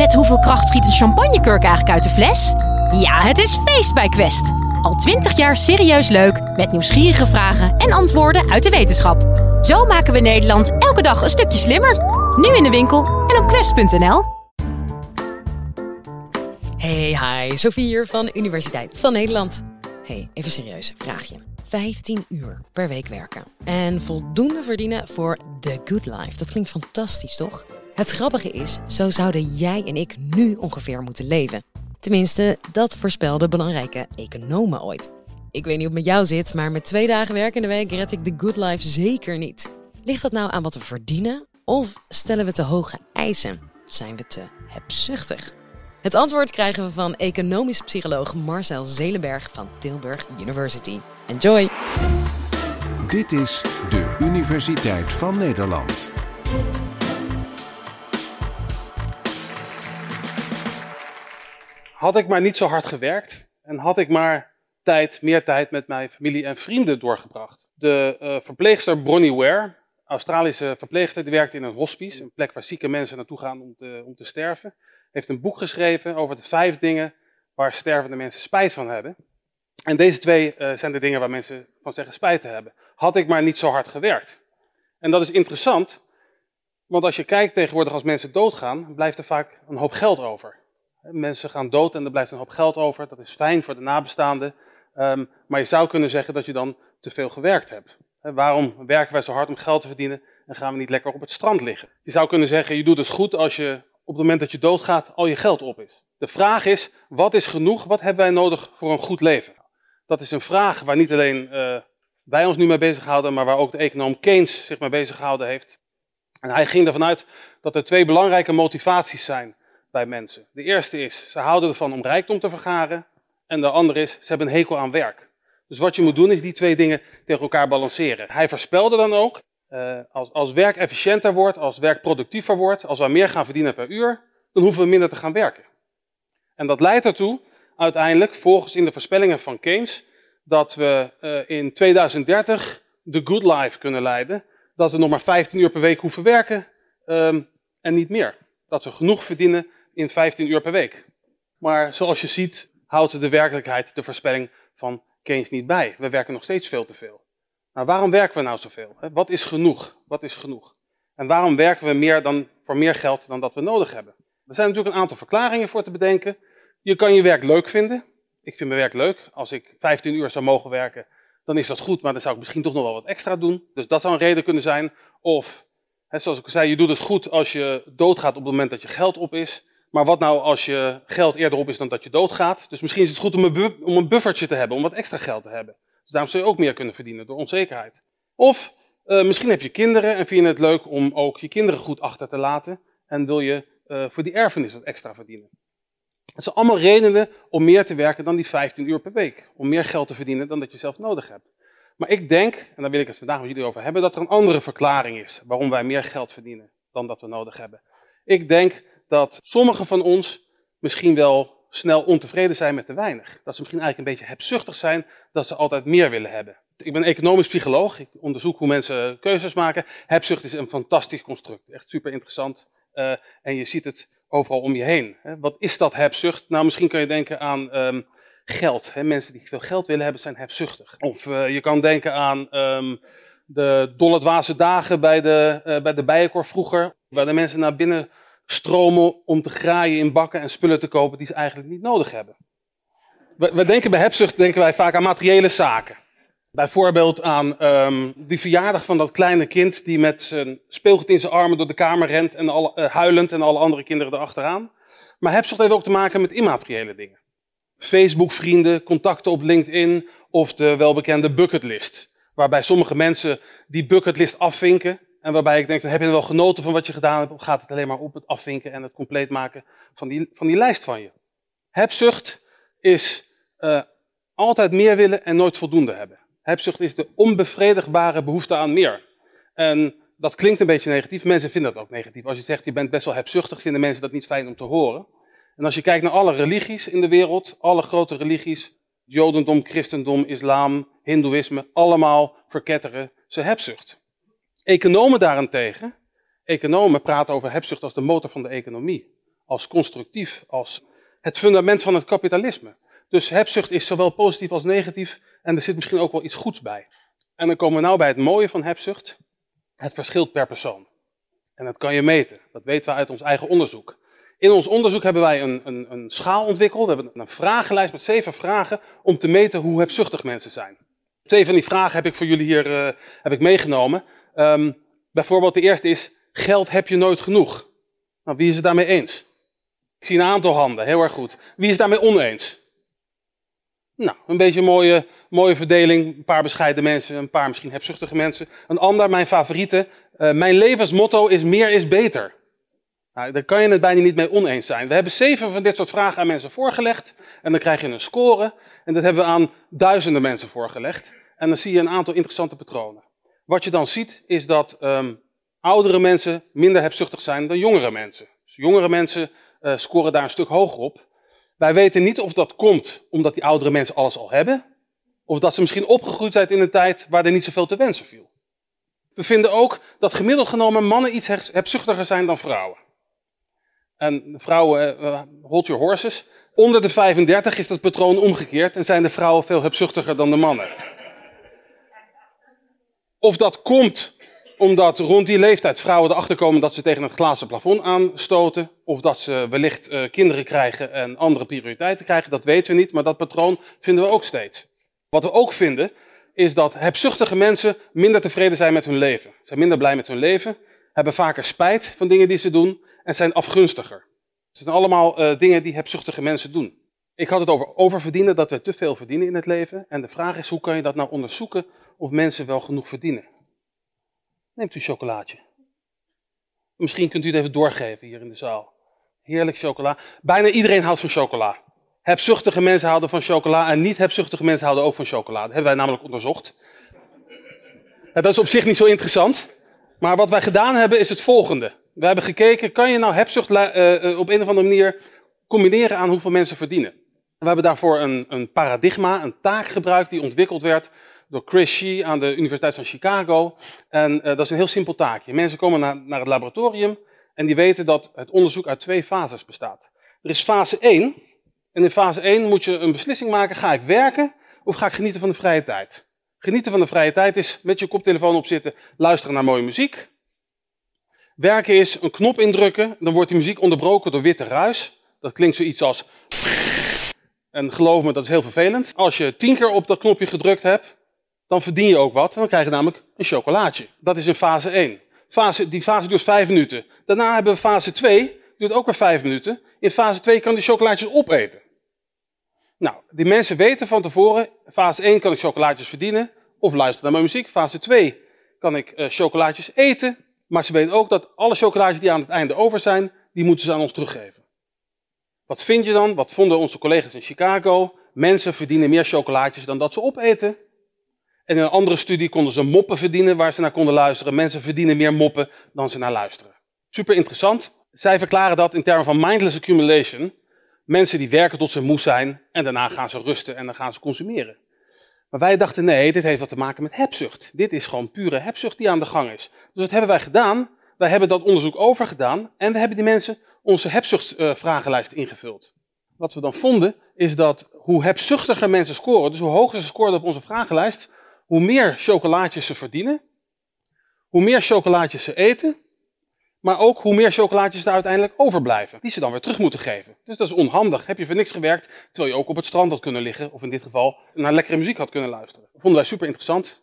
Met hoeveel kracht schiet een champagnekurk eigenlijk uit de fles? Ja, het is feest bij Quest. Al twintig jaar serieus leuk, met nieuwsgierige vragen en antwoorden uit de wetenschap. Zo maken we Nederland elke dag een stukje slimmer. Nu in de winkel en op quest.nl. Hey, hi, Sophie hier van Universiteit van Nederland. Hey, even serieus, vraag je. 15 uur per week werken en voldoende verdienen voor the good life. Dat klinkt fantastisch, toch? Het grappige is, zo zouden jij en ik nu ongeveer moeten leven. Tenminste, dat voorspelden belangrijke economen ooit. Ik weet niet hoe het met jou zit, maar met twee dagen werk in de week red ik de good life zeker niet. Ligt dat nou aan wat we verdienen? Of stellen we te hoge eisen? Zijn we te hebzuchtig? Het antwoord krijgen we van economisch psycholoog Marcel Zelenberg van Tilburg University. Enjoy! Dit is de Universiteit van Nederland. Had ik maar niet zo hard gewerkt en had ik maar tijd, meer tijd met mijn familie en vrienden doorgebracht. De uh, verpleegster Bronnie Ware, Australische verpleegster, die werkt in een hospice, een plek waar zieke mensen naartoe gaan om te, om te sterven, heeft een boek geschreven over de vijf dingen waar stervende mensen spijt van hebben. En deze twee uh, zijn de dingen waar mensen van zeggen spijt te hebben. Had ik maar niet zo hard gewerkt. En dat is interessant, want als je kijkt tegenwoordig als mensen doodgaan, blijft er vaak een hoop geld over. Mensen gaan dood en er blijft een hoop geld over. Dat is fijn voor de nabestaanden. Um, maar je zou kunnen zeggen dat je dan te veel gewerkt hebt. He, waarom werken wij zo hard om geld te verdienen en gaan we niet lekker op het strand liggen? Je zou kunnen zeggen, je doet het goed als je op het moment dat je doodgaat al je geld op is. De vraag is, wat is genoeg? Wat hebben wij nodig voor een goed leven? Dat is een vraag waar niet alleen uh, wij ons nu mee bezighouden, maar waar ook de econoom Keynes zich mee bezighouden heeft. En hij ging ervan uit dat er twee belangrijke motivaties zijn bij mensen. De eerste is, ze houden ervan om rijkdom te vergaren. En de andere is, ze hebben een hekel aan werk. Dus wat je moet doen is die twee dingen tegen elkaar balanceren. Hij voorspelde dan ook, uh, als, als werk efficiënter wordt, als werk productiever wordt, als we meer gaan verdienen per uur, dan hoeven we minder te gaan werken. En dat leidt ertoe, uiteindelijk, volgens in de voorspellingen van Keynes, dat we uh, in 2030 de good life kunnen leiden. Dat we nog maar 15 uur per week hoeven werken um, en niet meer. Dat we genoeg verdienen in 15 uur per week. Maar zoals je ziet, houdt de werkelijkheid de voorspelling van Keynes niet bij. We werken nog steeds veel te veel. Nou, waarom werken we nou zoveel? Wat is genoeg? Wat is genoeg? En waarom werken we meer dan, voor meer geld dan dat we nodig hebben? Er zijn natuurlijk een aantal verklaringen voor te bedenken. Je kan je werk leuk vinden. Ik vind mijn werk leuk. Als ik 15 uur zou mogen werken, dan is dat goed, maar dan zou ik misschien toch nog wel wat extra doen. Dus dat zou een reden kunnen zijn. Of, hè, zoals ik zei, je doet het goed als je doodgaat op het moment dat je geld op is. Maar wat nou als je geld eerder op is dan dat je doodgaat? Dus misschien is het goed om een, om een buffertje te hebben, om wat extra geld te hebben. Dus daarom zul je ook meer kunnen verdienen door onzekerheid. Of uh, misschien heb je kinderen en vind je het leuk om ook je kinderen goed achter te laten. En wil je uh, voor die erfenis wat extra verdienen. Dat zijn allemaal redenen om meer te werken dan die 15 uur per week. Om meer geld te verdienen dan dat je zelf nodig hebt. Maar ik denk, en daar wil ik het vandaag met jullie over hebben, dat er een andere verklaring is waarom wij meer geld verdienen dan dat we nodig hebben. Ik denk dat sommigen van ons misschien wel snel ontevreden zijn met te weinig. Dat ze misschien eigenlijk een beetje hebzuchtig zijn, dat ze altijd meer willen hebben. Ik ben economisch psycholoog, ik onderzoek hoe mensen keuzes maken. Hebzucht is een fantastisch construct, echt super interessant. Uh, en je ziet het overal om je heen. Wat is dat hebzucht? Nou, misschien kun je denken aan um, geld. Mensen die veel geld willen hebben, zijn hebzuchtig. Of uh, je kan denken aan um, de dolle dwaze dagen bij de, uh, bij de vroeger, waar de mensen naar binnen stromen om te graaien in bakken en spullen te kopen die ze eigenlijk niet nodig hebben. We, we denken bij hebzucht denken wij vaak aan materiële zaken. Bijvoorbeeld aan um, die verjaardag van dat kleine kind die met zijn speelgoed in zijn armen door de kamer rent en uh, huilend en alle andere kinderen erachteraan. Maar hebzucht heeft ook te maken met immateriële dingen. Facebook-vrienden, contacten op LinkedIn of de welbekende bucketlist. Waarbij sommige mensen die bucketlist afvinken en waarbij ik denk, heb je wel genoten van wat je gedaan hebt? Of gaat het alleen maar op het afvinken en het compleet maken van die, van die lijst van je? Hebzucht is uh, altijd meer willen en nooit voldoende hebben. Hebzucht is de onbevredigbare behoefte aan meer. En dat klinkt een beetje negatief. Mensen vinden dat ook negatief. Als je zegt, je bent best wel hebzuchtig, vinden mensen dat niet fijn om te horen. En als je kijkt naar alle religies in de wereld, alle grote religies, Jodendom, Christendom, Islam, Hindoeïsme, allemaal verketteren ze hebzucht. Economen daarentegen, economen praten over hebzucht als de motor van de economie. als constructief, als het fundament van het kapitalisme. Dus hebzucht is zowel positief als negatief en er zit misschien ook wel iets goeds bij. En dan komen we nou bij het mooie van hebzucht. Het verschilt per persoon. En dat kan je meten. Dat weten we uit ons eigen onderzoek. In ons onderzoek hebben wij een, een, een schaal ontwikkeld. We hebben een vragenlijst met zeven vragen om te meten hoe hebzuchtig mensen zijn. Twee van die vragen heb ik voor jullie hier uh, heb ik meegenomen. Um, bijvoorbeeld de eerste is, geld heb je nooit genoeg? Nou, wie is het daarmee eens? Ik zie een aantal handen, heel erg goed. Wie is daarmee oneens? Nou, een beetje een mooie, mooie verdeling. Een paar bescheiden mensen, een paar misschien hebzuchtige mensen. Een ander, mijn favoriete. Uh, mijn levensmotto is meer is beter. Nou, daar kan je het bijna niet mee oneens zijn. We hebben zeven van dit soort vragen aan mensen voorgelegd. En dan krijg je een score. En dat hebben we aan duizenden mensen voorgelegd. En dan zie je een aantal interessante patronen. Wat je dan ziet, is dat um, oudere mensen minder hebzuchtig zijn dan jongere mensen. Dus jongere mensen uh, scoren daar een stuk hoger op. Wij weten niet of dat komt omdat die oudere mensen alles al hebben. Of dat ze misschien opgegroeid zijn in een tijd waar er niet zoveel te wensen viel. We vinden ook dat gemiddeld genomen mannen iets hebzuchtiger zijn dan vrouwen. En vrouwen, uh, hold your horses. Onder de 35 is dat patroon omgekeerd en zijn de vrouwen veel hebzuchtiger dan de mannen. Of dat komt omdat rond die leeftijd vrouwen erachter komen dat ze tegen het glazen plafond aanstoten. Of dat ze wellicht uh, kinderen krijgen en andere prioriteiten krijgen. Dat weten we niet, maar dat patroon vinden we ook steeds. Wat we ook vinden, is dat hebzuchtige mensen minder tevreden zijn met hun leven. Zijn minder blij met hun leven, hebben vaker spijt van dingen die ze doen en zijn afgunstiger. Het zijn allemaal uh, dingen die hebzuchtige mensen doen. Ik had het over oververdienen, dat we te veel verdienen in het leven. En de vraag is, hoe kan je dat nou onderzoeken of mensen wel genoeg verdienen? Neemt u chocolaatje. Misschien kunt u het even doorgeven hier in de zaal. Heerlijk chocola. Bijna iedereen houdt van chocola. Hebzuchtige mensen houden van chocola en niet hebzuchtige mensen houden ook van chocola. Dat hebben wij namelijk onderzocht. Dat is op zich niet zo interessant. Maar wat wij gedaan hebben is het volgende. We hebben gekeken, kan je nou hebzucht uh, op een of andere manier combineren aan hoeveel mensen verdienen? We hebben daarvoor een, een paradigma, een taak gebruikt die ontwikkeld werd door Chris Shee aan de Universiteit van Chicago. En uh, dat is een heel simpel taakje. Mensen komen naar, naar het laboratorium en die weten dat het onderzoek uit twee fases bestaat. Er is fase 1. En in fase 1 moet je een beslissing maken: ga ik werken of ga ik genieten van de vrije tijd? Genieten van de vrije tijd is met je koptelefoon op zitten, luisteren naar mooie muziek. Werken is een knop indrukken, dan wordt die muziek onderbroken door witte ruis. Dat klinkt zoiets als. En geloof me, dat is heel vervelend. Als je tien keer op dat knopje gedrukt hebt, dan verdien je ook wat. Dan krijg je namelijk een chocolaatje. Dat is in fase 1. Fase, die fase duurt 5 minuten. Daarna hebben we fase 2, duurt ook weer 5 minuten. In fase 2 kan je chocolaatjes opeten. Nou, die mensen weten van tevoren, fase 1 kan ik chocolaatjes verdienen of luisteren naar mijn muziek. Fase 2 kan ik uh, chocolaatjes eten, maar ze weten ook dat alle chocolaatjes die aan het einde over zijn, die moeten ze aan ons teruggeven. Wat vind je dan? Wat vonden onze collega's in Chicago? Mensen verdienen meer chocolaatjes dan dat ze opeten. En in een andere studie konden ze moppen verdienen waar ze naar konden luisteren. Mensen verdienen meer moppen dan ze naar luisteren. Super interessant. Zij verklaren dat in termen van mindless accumulation. Mensen die werken tot ze moe zijn en daarna gaan ze rusten en dan gaan ze consumeren. Maar wij dachten, nee, dit heeft wat te maken met hebzucht. Dit is gewoon pure hebzucht die aan de gang is. Dus wat hebben wij gedaan? Wij hebben dat onderzoek overgedaan en we hebben die mensen onze hebzuchtvragenlijst ingevuld. Wat we dan vonden, is dat hoe hebzuchtiger mensen scoren, dus hoe hoger ze scoren op onze vragenlijst, hoe meer chocolaatjes ze verdienen, hoe meer chocolaatjes ze eten, maar ook hoe meer chocolaatjes er uiteindelijk overblijven, die ze dan weer terug moeten geven. Dus dat is onhandig. Heb je voor niks gewerkt, terwijl je ook op het strand had kunnen liggen, of in dit geval naar lekkere muziek had kunnen luisteren. Dat vonden wij super interessant.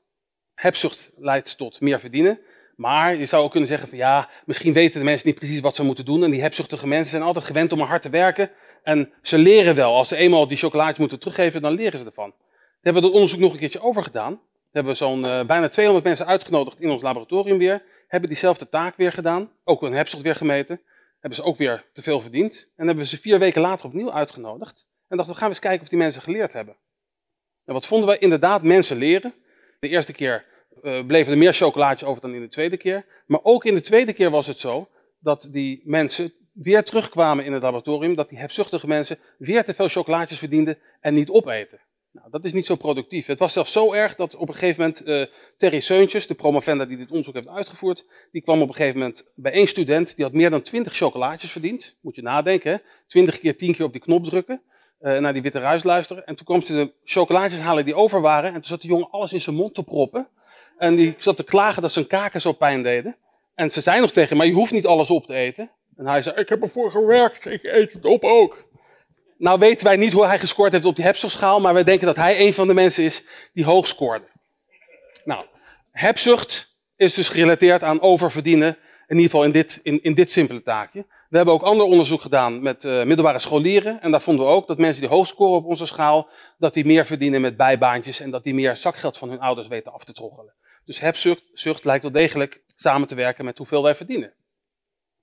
Hebzucht leidt tot meer verdienen. Maar je zou ook kunnen zeggen van ja, misschien weten de mensen niet precies wat ze moeten doen. En die hebzuchtige mensen zijn altijd gewend om hard te werken. En ze leren wel. Als ze eenmaal die chocolaatjes moeten teruggeven, dan leren ze ervan. We hebben we dat onderzoek nog een keertje overgedaan hebben we zo'n uh, bijna 200 mensen uitgenodigd in ons laboratorium weer. Hebben diezelfde taak weer gedaan. Ook een hebzucht weer gemeten. Hebben ze ook weer te veel verdiend. En hebben we ze vier weken later opnieuw uitgenodigd. En dachten we gaan eens kijken of die mensen geleerd hebben. En wat vonden wij? Inderdaad, mensen leren. De eerste keer uh, bleven er meer chocolaatjes over dan in de tweede keer. Maar ook in de tweede keer was het zo dat die mensen weer terugkwamen in het laboratorium. Dat die hebzuchtige mensen weer te veel chocolaatjes verdienden en niet opeten. Nou, dat is niet zo productief. Het was zelfs zo erg dat op een gegeven moment uh, Terry Seuntjes, de promovenda die dit onderzoek heeft uitgevoerd, die kwam op een gegeven moment bij één student, die had meer dan 20 chocolaatjes verdiend. Moet je nadenken, hè? 20 keer 10 keer op die knop drukken, uh, naar die witte ruis luisteren. En toen kwam ze de chocolaatjes halen die over waren, en toen zat de jongen alles in zijn mond te proppen. En die zat te klagen dat zijn kaken zo pijn deden. En ze zei nog tegen maar je hoeft niet alles op te eten. En hij zei, ik heb ervoor gewerkt, ik eet het op ook. Nou weten wij niet hoe hij gescoord heeft op die hebzuchtschaal, maar wij denken dat hij een van de mensen is die hoog scoorde. Nou, hebzucht is dus gerelateerd aan oververdienen, in ieder geval in dit, in, in dit simpele taakje. We hebben ook ander onderzoek gedaan met uh, middelbare scholieren. En daar vonden we ook dat mensen die hoog scoren op onze schaal, dat die meer verdienen met bijbaantjes en dat die meer zakgeld van hun ouders weten af te troggelen. Dus hebzucht lijkt wel degelijk samen te werken met hoeveel wij verdienen.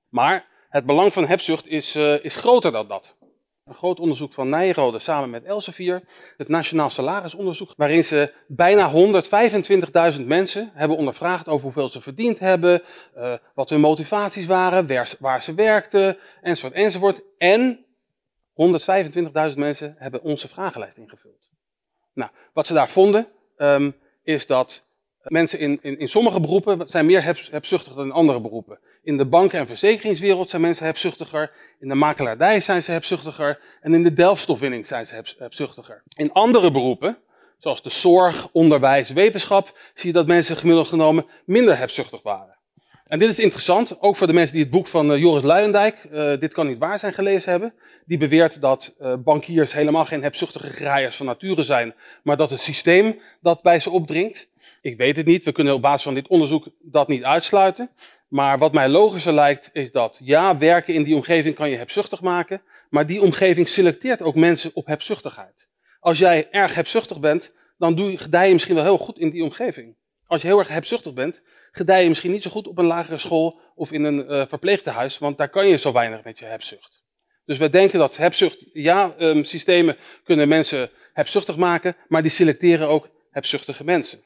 Maar het belang van hebzucht is, uh, is groter dan dat. Een groot onderzoek van Nijrode samen met Elsevier, het Nationaal Salarisonderzoek, waarin ze bijna 125.000 mensen hebben ondervraagd over hoeveel ze verdiend hebben, uh, wat hun motivaties waren, waar, ze werkten, enzovoort, enzovoort. En 125.000 mensen hebben onze vragenlijst ingevuld. Nou, wat ze daar vonden, um, is dat mensen in, in, in sommige beroepen zijn meer hebzuchtig dan in andere beroepen. In de banken- en verzekeringswereld zijn mensen hebzuchtiger. In de makelaardij zijn ze hebzuchtiger. En in de delfstofwinning zijn ze hebzuchtiger. In andere beroepen, zoals de zorg, onderwijs, wetenschap, zie je dat mensen gemiddeld genomen minder hebzuchtig waren. En dit is interessant, ook voor de mensen die het boek van uh, Joris Luijendijk, uh, Dit kan niet waar zijn, gelezen hebben. Die beweert dat uh, bankiers helemaal geen hebzuchtige graaiers van nature zijn, maar dat het systeem dat bij ze opdringt. Ik weet het niet, we kunnen op basis van dit onderzoek dat niet uitsluiten. Maar wat mij logischer lijkt, is dat ja, werken in die omgeving kan je hebzuchtig maken, maar die omgeving selecteert ook mensen op hebzuchtigheid. Als jij erg hebzuchtig bent, dan doe je, je misschien wel heel goed in die omgeving. Als je heel erg hebzuchtig bent, gedij je misschien niet zo goed op een lagere school of in een uh, verpleegtehuis, want daar kan je zo weinig met je hebzucht. Dus wij denken dat hebzucht, ja, um, systemen kunnen mensen hebzuchtig maken, maar die selecteren ook hebzuchtige mensen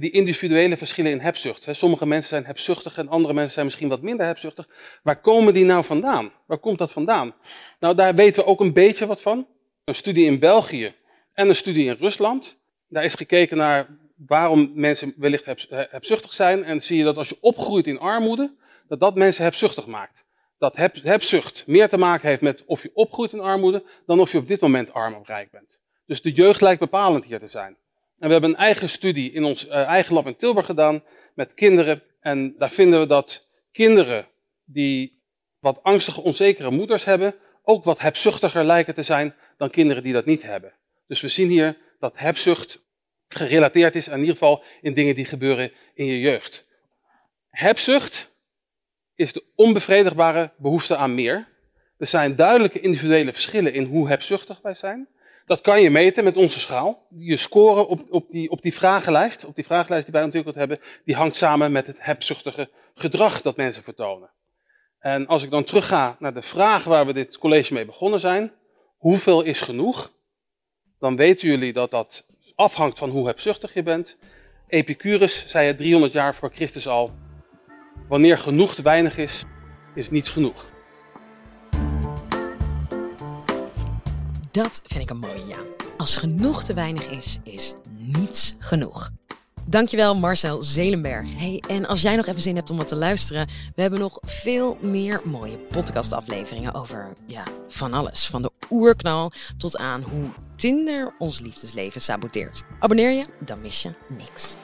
die individuele verschillen in hebzucht. Sommige mensen zijn hebzuchtig en andere mensen zijn misschien wat minder hebzuchtig. Waar komen die nou vandaan? Waar komt dat vandaan? Nou, daar weten we ook een beetje wat van. Een studie in België en een studie in Rusland. Daar is gekeken naar waarom mensen wellicht hebzuchtig zijn. En zie je dat als je opgroeit in armoede, dat dat mensen hebzuchtig maakt. Dat heb, hebzucht meer te maken heeft met of je opgroeit in armoede, dan of je op dit moment arm of rijk bent. Dus de jeugd lijkt bepalend hier te zijn. En we hebben een eigen studie in ons uh, eigen lab in Tilburg gedaan met kinderen. En daar vinden we dat kinderen die wat angstige, onzekere moeders hebben, ook wat hebzuchtiger lijken te zijn dan kinderen die dat niet hebben. Dus we zien hier dat hebzucht gerelateerd is aan in ieder geval in dingen die gebeuren in je jeugd. Hebzucht is de onbevredigbare behoefte aan meer. Er zijn duidelijke individuele verschillen in hoe hebzuchtig wij zijn. Dat kan je meten met onze schaal. Je score op, op, die, op die vragenlijst, op die vragenlijst die wij ontwikkeld hebben, die hangt samen met het hebzuchtige gedrag dat mensen vertonen. En als ik dan terugga naar de vraag waar we dit college mee begonnen zijn, hoeveel is genoeg? Dan weten jullie dat dat afhangt van hoe hebzuchtig je bent. Epicurus zei het 300 jaar voor Christus al, wanneer genoeg te weinig is, is niets genoeg. Dat vind ik een mooie ja. Als genoeg te weinig is, is niets genoeg. Dankjewel Marcel Zelenberg. Hey, en als jij nog even zin hebt om wat te luisteren, we hebben nog veel meer mooie podcastafleveringen over ja, van alles. Van de oerknal tot aan hoe Tinder ons liefdesleven saboteert. Abonneer je, dan mis je niks.